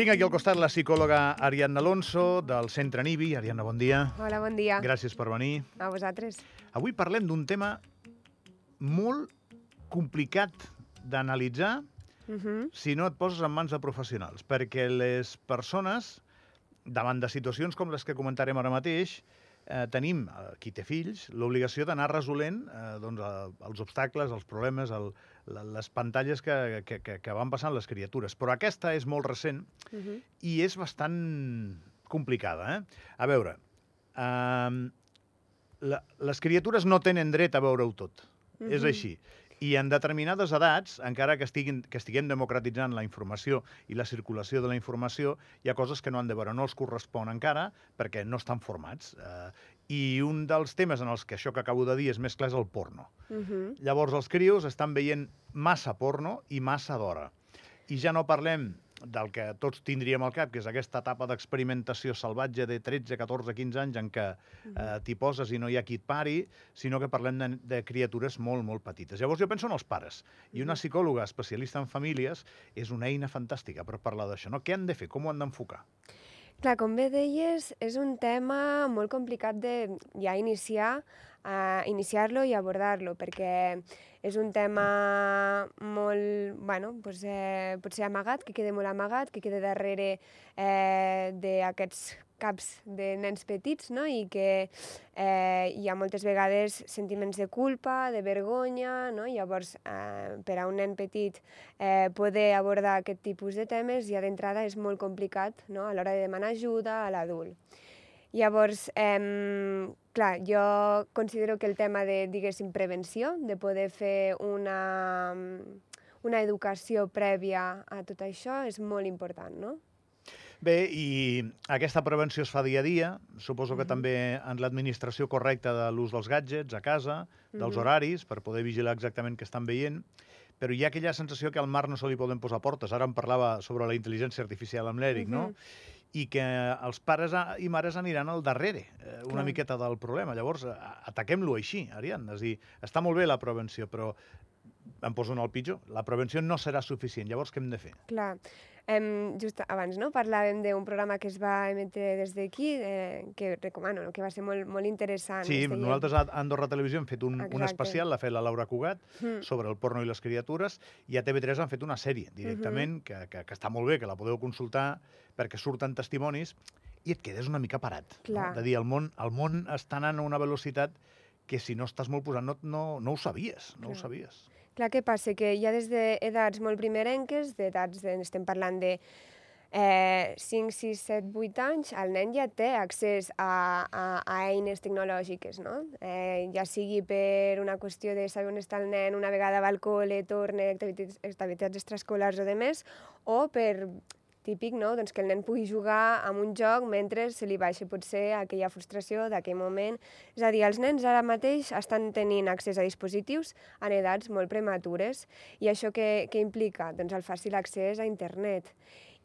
Tinc aquí al costat la psicòloga Ariadna Alonso, del Centre Nibi. Ariadna, bon dia. Hola, bon dia. Gràcies per venir. A vosaltres. Avui parlem d'un tema molt complicat d'analitzar Uh -huh. si no et poses en mans de professionals, perquè les persones, davant de situacions com les que comentarem ara mateix, eh, tenim, eh, qui té fills, l'obligació d'anar resolent eh, doncs, eh, els obstacles, els problemes, el, les pantalles que, que, que, que van passant les criatures. Però aquesta és molt recent Uh -huh. i és bastant complicada. Eh? A veure, eh, la, les criatures no tenen dret a veure-ho tot. Uh -huh. És així. I en determinades edats, encara que, estiguin, que estiguem democratitzant la informació i la circulació de la informació, hi ha coses que no han de veure, no els correspon encara perquè no estan formats. Eh, I un dels temes en els que això que acabo de dir és més clar és el porno. Uh -huh. Llavors, els crios estan veient massa porno i massa d'hora. I ja no parlem del que tots tindríem al cap, que és aquesta etapa d'experimentació salvatge de 13, 14, 15 anys en què eh, t'hi poses i no hi ha qui et pari, sinó que parlem de, de criatures molt, molt petites. Llavors jo penso en els pares. I una psicòloga especialista en famílies és una eina fantàstica per parlar d'això. No? Què han de fer? Com ho han d'enfocar? Clar, com bé deies, és un tema molt complicat de ja iniciar, uh, iniciar-lo i abordar-lo, perquè és un tema molt, bueno, pues, eh, potser amagat, que queda molt amagat, que queda darrere eh, d'aquests caps de nens petits, no? i que eh, hi ha moltes vegades sentiments de culpa, de vergonya, no? llavors eh, per a un nen petit eh, poder abordar aquest tipus de temes ja d'entrada és molt complicat no? a l'hora de demanar ajuda a l'adult. Llavors, eh, clar, jo considero que el tema de, diguéssim, prevenció, de poder fer una, una educació prèvia a tot això és molt important, no? Bé, i aquesta prevenció es fa dia a dia. Suposo que Mhm. també en l'administració correcta de l'ús dels gadgets a casa, dels Mhm. horaris, per poder vigilar exactament què estan veient. Però hi ha aquella sensació que al mar no se li poden posar portes. Ara em parlava sobre la intel·ligència artificial amb l'Eric, no? Mhm. I que els pares i mares aniran al darrere eh, una Clar. miqueta del problema. Llavors, ataquem-lo així, Ariadna. És dir, està molt bé la prevenció, però em poso en el pitjor. La prevenció no serà suficient. Llavors, què hem de fer? Clar. Em, just abans no? parlàvem d'un programa que es va emetre des d'aquí, eh, que recomano, no? que va ser molt, molt interessant. Sí, nosaltres a Andorra Televisió hem fet un, un Exacte. especial, l'ha fet la Laura Cugat, Mm. sobre el porno i les criatures, i a TV3 han fet una sèrie directament, que, que, que està molt bé, que la podeu consultar, perquè surten testimonis, i et quedes una mica parat. Clar. No? De dir, el món, el món està anant a una velocitat que si no estàs molt posat no, no, no ho sabies, no ho Clar. sabies. Clar, què passa? Que ja des d'edats molt primerenques, d'edats, de, estem parlant de eh, 5, 6, 7, 8 anys, el nen ja té accés a, a, a eines tecnològiques, no? Eh, ja sigui per una qüestió de saber on està el nen una vegada va al col·le, torna, activitats, activitats extraescolars o de més, o per típic, no? doncs que el nen pugui jugar amb un joc mentre se li baixa potser aquella frustració d'aquell moment. És a dir, els nens ara mateix estan tenint accés a dispositius en edats molt prematures i això què, què implica? Doncs el fàcil accés a internet.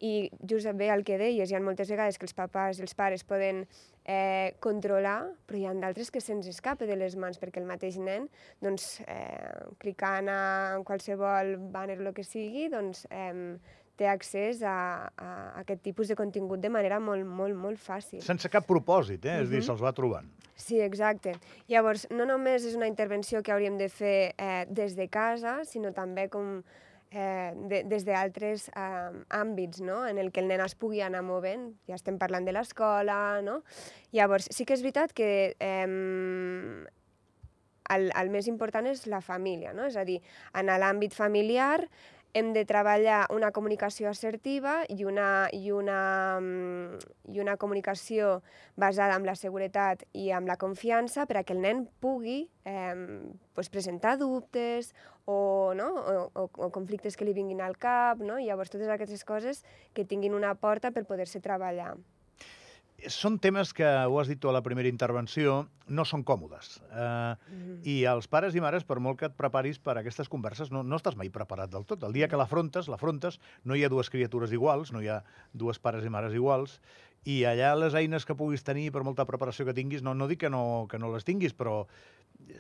I just bé el que deies, hi ha moltes vegades que els papàs i els pares poden eh, controlar, però hi ha d'altres que se'ns escapa de les mans perquè el mateix nen, doncs, eh, clicant a qualsevol banner o el que sigui, doncs, eh, té accés a, a aquest tipus de contingut de manera molt, molt, molt fàcil. Sense cap propòsit, eh? és a dir, se'ls va trobant. Sí, exacte. Llavors, no només és una intervenció que hauríem de fer eh, des de casa, sinó també com eh, de, des d'altres eh, àmbits, no? en el que el nen es pugui anar movent. Ja estem parlant de l'escola, no? Llavors, sí que és veritat que eh, el, el més important és la família, no? És a dir, en l'àmbit familiar hem de treballar una comunicació assertiva i una, i una, mm, i una comunicació basada en la seguretat i en la confiança per a que el nen pugui eh, pues presentar dubtes o, no? o, o, o conflictes que li vinguin al cap, no? Llavors, totes aquestes coses que tinguin una porta per poder-se treballar. Són temes que, ho has dit tu a la primera intervenció, no són còmodes. Eh, Mhm. I els pares i mares, per molt que et preparis per a aquestes converses, no, no estàs mai preparat del tot. El dia que l'afrontes, l'afrontes, no hi ha dues criatures iguals, no hi ha dues pares i mares iguals, i allà les eines que puguis tenir, per molta preparació que tinguis, no, no dic que no, que no les tinguis, però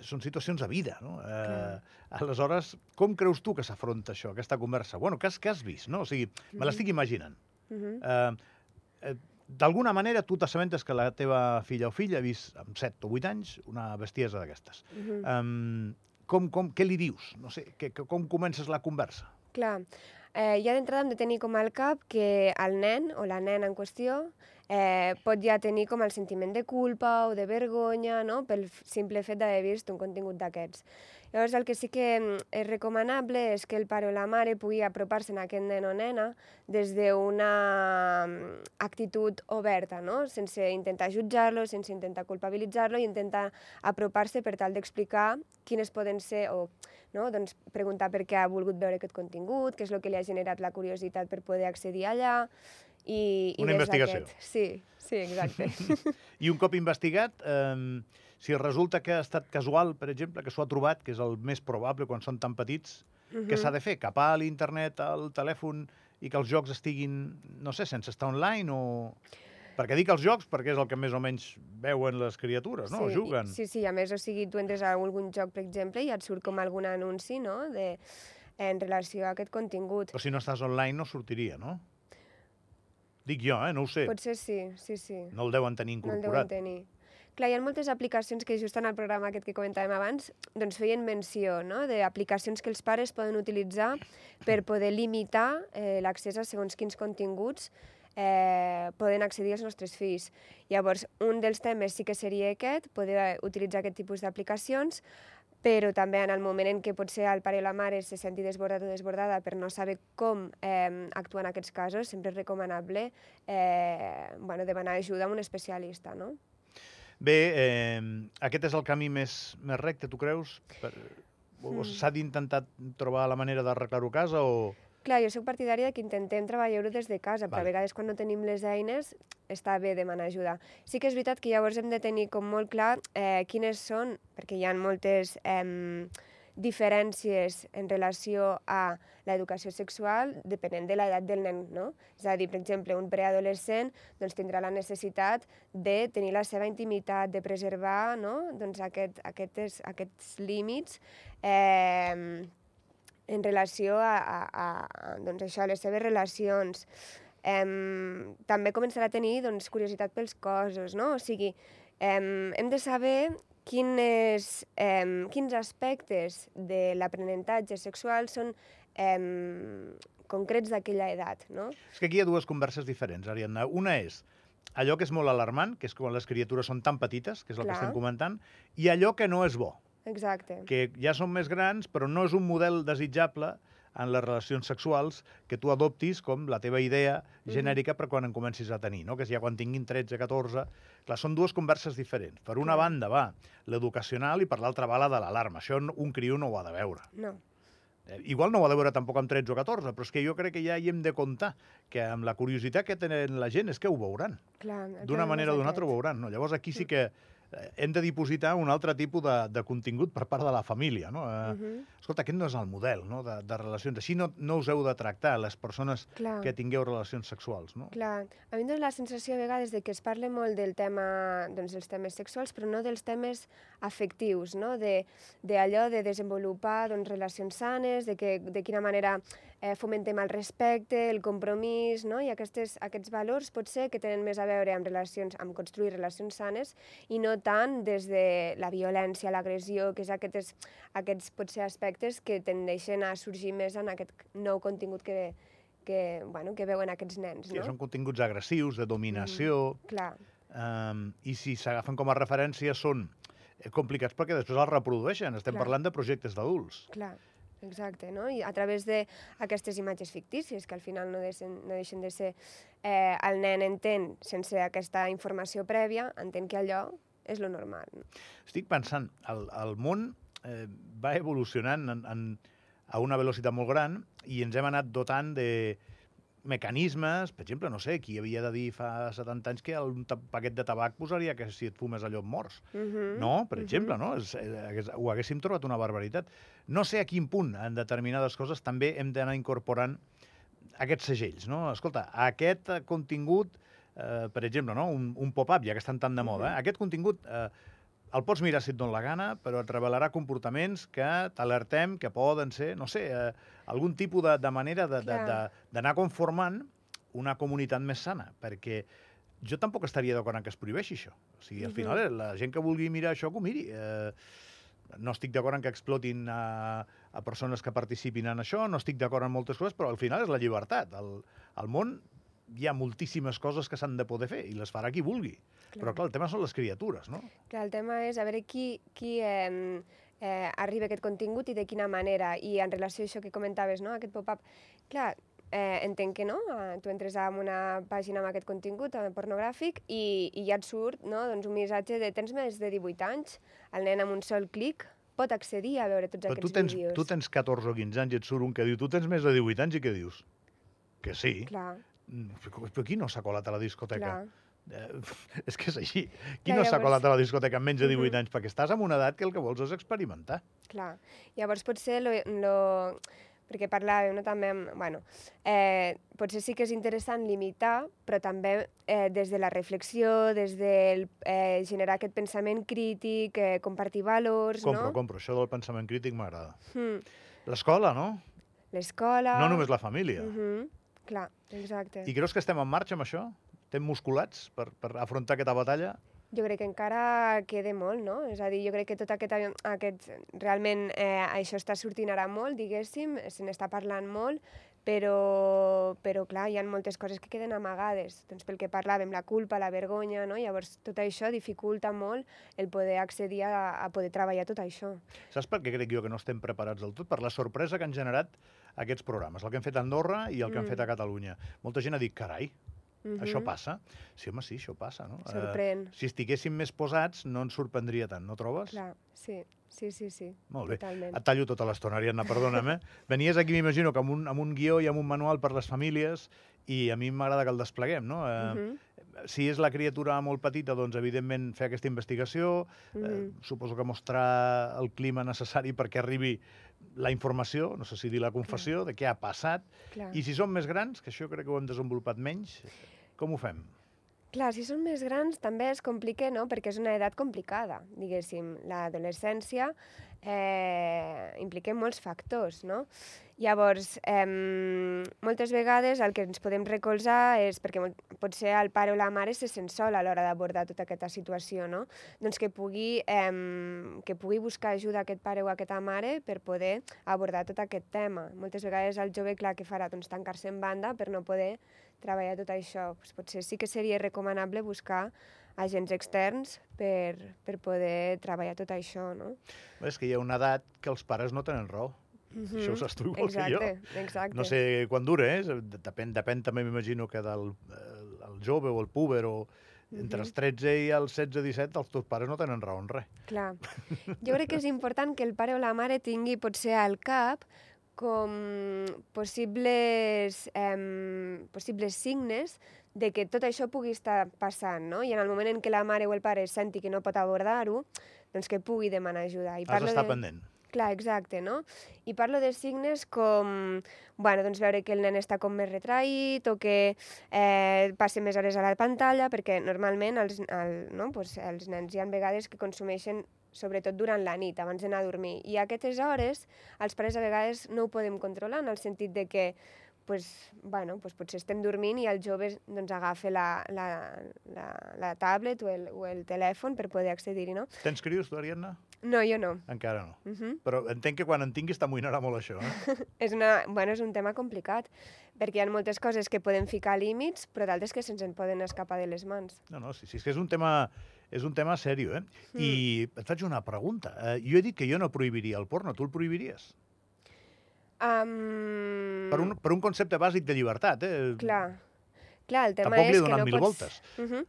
són situacions de vida, no? Eh, aleshores, com creus tu que s'afronta això, aquesta conversa? Bueno, què has, has vist, no? O sigui, me l'estic imaginant. Uh -huh. Eh, eh, D'alguna manera tu t'assabentes que la teva filla o fill ha vist amb 7 o 8 anys una bestiesa d'aquestes. Uh -huh. Um, com, com, què li dius? No sé, que, que, com comences la conversa? Clar, eh, ja d'entrada hem de tenir com al cap que el nen o la nena en qüestió eh, pot ja tenir com el sentiment de culpa o de vergonya, no?, pel simple fet d'haver vist un contingut d'aquests. Llavors, el que sí que mm, és recomanable és que el pare o la mare pugui apropar-se a aquest nen o nena des d'una mm, actitud oberta, no?, sense intentar jutjar-lo, sense intentar culpabilitzar-lo i intentar apropar-se per tal d'explicar quines poden ser, o no? doncs preguntar per què ha volgut veure aquest contingut, què és el que li ha generat la curiositat per poder accedir allà, i, i Una des investigació. d'aquest- Sí, sí, exacte. I un cop investigat, eh, si resulta que ha estat casual, per exemple, que s'ho ha trobat, que és el més probable quan són tan petits, què s'ha de fer? Capar a l'internet, al telèfon, i que els jocs estiguin, no sé, sense estar online o... Perquè dic els jocs perquè és el que més o menys veuen les criatures, no? sí, Juguen. i- Sí, sí, a més, o sigui, tu entres a algun joc, per exemple, i et surt com algun anunci, no?, de, en relació a aquest contingut. Però si no estàs online no sortiria, no? Dic jo, eh? No ho sé. Potser sí, sí, sí. No el deuen tenir No el deuen incorporat. tenir. Clar, hi ha moltes aplicacions que just en el programa aquest que comentàvem abans doncs feien menció no? d'aplicacions que els pares poden utilitzar per poder limitar eh, l'accés a segons quins continguts eh, poden accedir els nostres fills. Llavors, un dels temes sí que seria aquest, poder utilitzar aquest tipus d'aplicacions, però també en el moment en què potser el pare o la mare se senti desbordat o desbordada per no saber com eh, actuar en aquests casos, sempre és recomanable eh, bueno, demanar ajuda a un especialista, no? Bé, eh, aquest és el camí més, més recte, tu creus? Per... Mm. S'ha d'intentar trobar la manera d'arreglar-ho a casa o... Clar, jo sóc partidària de que intentem treballar-ho des de casa, però Vale. a vegades quan no tenim les eines està bé demanar ajuda. Sí que és veritat que llavors hem de tenir com molt clar eh, quines són, perquè hi ha moltes eh, diferències en relació a l'educació sexual depenent de l'edat del nen, no? És a dir, per exemple, un preadolescent doncs, tindrà la necessitat de tenir la seva intimitat, de preservar no? doncs, aquest, aquestes, aquests límits eh, en relació a, a, a, a, doncs això, les seves relacions. Em, també començarà a tenir doncs, curiositat pels cossos, no? O sigui, em, hem de saber quines, em, quins aspectes de l'aprenentatge sexual són em, concrets d'aquella edat, no? És que aquí hi ha dues converses diferents, Ariadna. Una és allò que és molt alarmant, que és quan les criatures són tan petites, que és el Clar. que estem comentant, i allò que no és bo, Exacte. que ja són més grans, però no és un model desitjable en les relacions sexuals que tu adoptis com la teva idea genèrica per quan en comencis a tenir, no? que és ja quan tinguin 13, 14... Clar, són dues converses diferents. Per una Clar. banda va l'educacional i per l'altra va la de l'alarma. Això un criu no ho ha de veure. No. Eh, Igual no ho ha de veure tampoc amb 13 o 14, però és que jo crec que ja hi hem de comptar que amb la curiositat que tenen la gent és que ho veuran. D'una manera o d'una altra ho veuran. No? Llavors aquí sí que eh, hem de dipositar un altre tipus de, de contingut per part de la família. No? Eh, Mhm. Escolta, aquest no és el model no? de, de relacions. Així no, no us heu de tractar, les persones Clar. que tingueu relacions sexuals. No? Clar, a mi em dóna la sensació a vegades de que es parla molt del tema, doncs, dels temes sexuals, però no dels temes afectius, no? De, de allò de desenvolupar doncs, relacions sanes, de, que, de quina manera eh, fomentem el respecte, el compromís, no? I aquestes, aquests valors potser que tenen més a veure amb relacions, amb construir relacions sanes i no tant des de la violència, l'agressió, que és aquests, aquests potser aspectes que tendeixen a sorgir més en aquest nou contingut que, que, bueno, que veuen aquests nens, Sí, no? són continguts agressius, de dominació, Clar, um, i si s'agafen com a referència són eh, complicats perquè després els reprodueixen. Estem Clar. parlant de projectes d'adults. clar, exacte, no? I a través d'aquestes imatges fictícies, que al final no deixen, no deixen de ser... Eh, el nen entén, sense aquesta informació prèvia, entén que allò és lo normal. Estic pensant, el, el món eh, va evolucionant en, en, a una velocitat molt gran i ens hem anat dotant de mecanismes, per exemple, no sé, qui havia de dir fa 70 anys que un ta- paquet de tabac posaria que si et fumes allò et mors. Uh -huh. No, per exemple, no? És, eh, hagués- ho haguéssim trobat una barbaritat. No sé a quin punt en determinades coses també hem d'anar incorporant aquests segells, no? Escolta, aquest eh, contingut, eh, per exemple, no? un, un pop-up, ja que estan tan de moda, eh? aquest contingut eh, el pots mirar si et dona la gana, però et revelarà comportaments que t'alertem que poden ser, no sé, eh, algun tipus de, de manera de- de- Clar. de- d'anar conformant una comunitat més sana, perquè jo tampoc estaria d'acord en que es prohibeixi això. O sigui, al final, eh, la gent que vulgui mirar això, que ho miri. Eh, no estic d'acord en que explotin a, a persones que participin en això, no estic d'acord en moltes coses, però al final és la llibertat. Al, al món hi ha moltíssimes coses que s'han de poder fer i les farà qui vulgui. Clar. Però clar, el tema són les criatures, no? Clar, el tema és a veure qui, qui eh, eh, arriba aquest contingut i de quina manera. I en relació a això que comentaves, no? aquest pop-up, clar, eh, entenc que no, eh, tu entres en una pàgina amb aquest contingut eh, pornogràfic i, i ja et surt no? doncs un missatge de tens més de 18 anys, el nen amb un sol clic pot accedir a veure tots Però aquests tu tens, vídeos. tu tens 14 o 15 anys i et surt un que diu tu tens més de 18 anys i què dius? Que sí. Clar, Però qui no s'ha colat a la discoteca? clar. Eh, és que és així. Qui Clar, no s'ha llavors- colat a la discoteca amb menys de 18 Mhm. anys? Perquè estàs en una edat que el que vols és experimentar. Clar. Llavors, potser lo, lo, perquè parlàvem no, també amb... Bueno, eh, potser sí que és interessant limitar, però també eh, des de la reflexió, des del eh, generar aquest pensament crític, eh, compartir valors, Compro, no? compro. Això del pensament crític m'agrada. Mm. L'escola, no? L'escola... No només la família. Mhm. Clar, exacte. I creus que estem en marxa amb això? Estem musculats per, per afrontar aquesta batalla? Jo crec que encara queda molt, no? És a dir, jo crec que tot aquest, aquest realment eh, això està sortint ara molt, diguéssim, se n'està parlant molt, però, però clar, hi ha moltes coses que queden amagades. Doncs pel que parlàvem, la culpa, la vergonya, no? Llavors tot això dificulta molt el poder accedir a, a poder treballar tot això. Saps per què crec jo que no estem preparats del tot? Per la sorpresa que han generat aquests programes, el que han fet a Andorra i el que han Mm. fet a Catalunya. Molta gent ha dit, carai, Mhm. això passa? Sí, home, sí, això passa, no? Eh, Sorprèn. si estiguéssim més posats, no ens sorprendria tant, no trobes? Clar, sí, sí, sí, sí. Molt bé. Totalment. Et tallo tota l'estona, Ariadna, perdona'm, eh? Venies aquí, m'imagino, que amb un, amb un guió i amb un manual per les famílies i a mi m'agrada que el despleguem, no? Eh, Mhm, Si és la criatura molt petita, doncs, evidentment, fer aquesta investigació, eh, mhm. suposo que mostrar el clima necessari perquè arribi la informació, no sé si dir la confessió, de què ha passat. Clar. I si som més grans, que això crec que ho hem desenvolupat menys, com ho fem? Clar, si són més grans també es complica, no?, perquè és una edat complicada, diguéssim. L'adolescència eh, implica molts factors, no? Llavors, eh, moltes vegades el que ens podem recolzar és, perquè potser el pare o la mare se sent sol a l'hora d'abordar tota aquesta situació, no? Doncs que pugui, eh, que pugui buscar ajuda aquest pare o aquesta mare per poder abordar tot aquest tema. Moltes vegades el jove, clar, que farà? Doncs tancar-se en banda per no poder treballar tot això. Pues potser sí que seria recomanable buscar agents externs per, per poder treballar tot això, no? És que hi ha una edat que els pares no tenen raó. Mhm. Això ho saps tu igual exacte, que jo. Exacte, No sé quan dura, eh? Depèn, depèn també, m'imagino, que del el, el jove o el púber o entre els 13 i els 16-17 els teus pares no tenen raó en res. Clar. Jo crec que és important que el pare o la mare tingui potser al cap com possibles, eh, possibles signes de que tot això pugui estar passant, no? I en el moment en què la mare o el pare senti que no pot abordar-ho, doncs que pugui demanar ajuda. I Has d'estar de... pendent. Clar, exacte, no? I parlo de signes com, bueno, doncs veure que el nen està com més retraït o que eh, passa més hores a la pantalla, perquè normalment els, el, no? pues els nens hi ha vegades que consumeixen sobretot durant la nit, abans d'anar a dormir. I a aquestes hores els pares a vegades no ho podem controlar, en el sentit de que pues, bueno, pues potser estem dormint i el jove doncs, agafa la, la, la, la tablet o el, o el telèfon per poder accedir-hi, no? Tens crios, tu, Ariadna? No, jo no. Encara no. Uh -huh. Però entenc que quan en tinguis t'amoïnarà molt això, eh? és, una, bueno, és un tema complicat, perquè hi ha moltes coses que podem ficar límits, però d'altres que se'ns en poden escapar de les mans. No, no, sí, sí, és que és un tema, és un tema sèrio, eh? I et faig una pregunta. Eh, jo he dit que jo no prohibiria el porno, tu el prohibiries? Um, Per un, per un concepte bàsic de llibertat, eh? Clar, clar, el tema Tampoc li és que no mil pots... voltes. Uh -huh.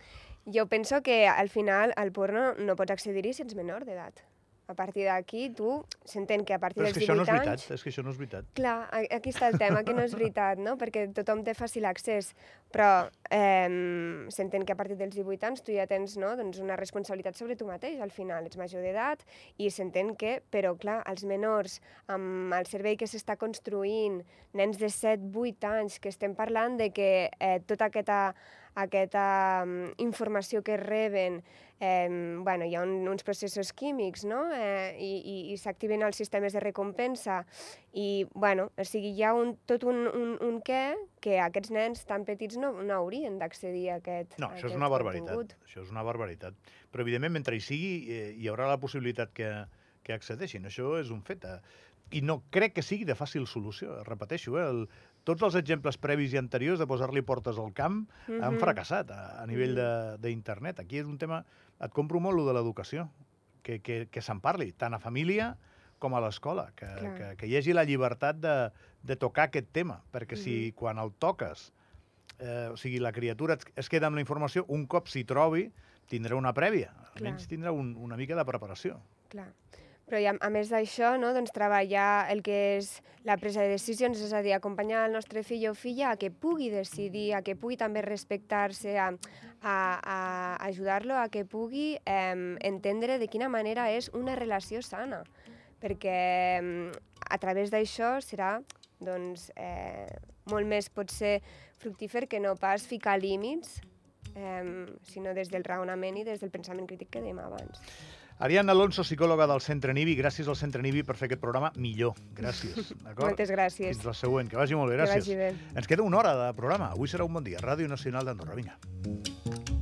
Jo penso que al final al porno no pots accedir-hi si ets menor d'edat. A partir d'aquí, tu s'entén que a partir Però és dels que això no 18 és veritat, anys... és que això no és veritat. Clar, aquí està el tema, que no és veritat, no? Perquè tothom té fàcil accés, però eh, s'entén que a partir dels 18 anys tu ja tens no? doncs una responsabilitat sobre tu mateix, al final, ets major d'edat, i s'entén que, però clar, els menors, amb el servei que s'està construint, nens de 7-8 anys, que estem parlant de que eh, tota aquesta aquesta um, informació que reben, eh, bueno, hi ha un, uns processos químics, no?, eh, i, i, i s'activen els sistemes de recompensa, i, bueno, o sigui, hi ha un, tot un, un, un què que aquests nens tan petits no, no haurien d'accedir a aquest No, això és aquest una barbaritat. contingut. Això és una barbaritat. Però, evidentment, mentre hi sigui, eh, hi haurà la possibilitat que, que accedeixin. Això és un fet. Eh? I no crec que sigui de fàcil solució. Repeteixo, eh? El, tots els exemples previs i anteriors de posar-li portes al camp mm -hmm. han fracassat a, a nivell de- d'internet. Aquí és un tema... Et compro molt lo de l'educació, que, que, que se'n parli, tant a família com a l'escola, que, Clar. que, que hi hagi la llibertat de, de tocar aquest tema, perquè si quan el toques eh, o sigui, la criatura es- es queda amb la informació, un cop s'hi trobi, tindrà una prèvia, almenys tindrà un, una mica de preparació. Clar. Però i a, a més d'això, no, doncs treballar el que és la presa de decisions, és a dir, acompanyar el nostre fill o filla a que pugui decidir, a que pugui també respectar-se, a, a, a ajudar-lo a que pugui eh, entendre de quina manera és una relació sana, perquè eh, a través d'això serà doncs, eh, molt més potser fructífer que no pas ficar límits, eh, sinó des del raonament i des del pensament crític que dèiem abans. Ariadna Alonso, psicòloga del Centre Nibi, gràcies al Centre Nibi per fer aquest programa millor. Gràcies. Moltes gràcies. Fins la següent. Que vagi molt bé. Que Gràcies. vagi bé. Ens queda una hora de programa. Avui serà un bon dia. Ràdio Nacional d'Andorra. Vinga.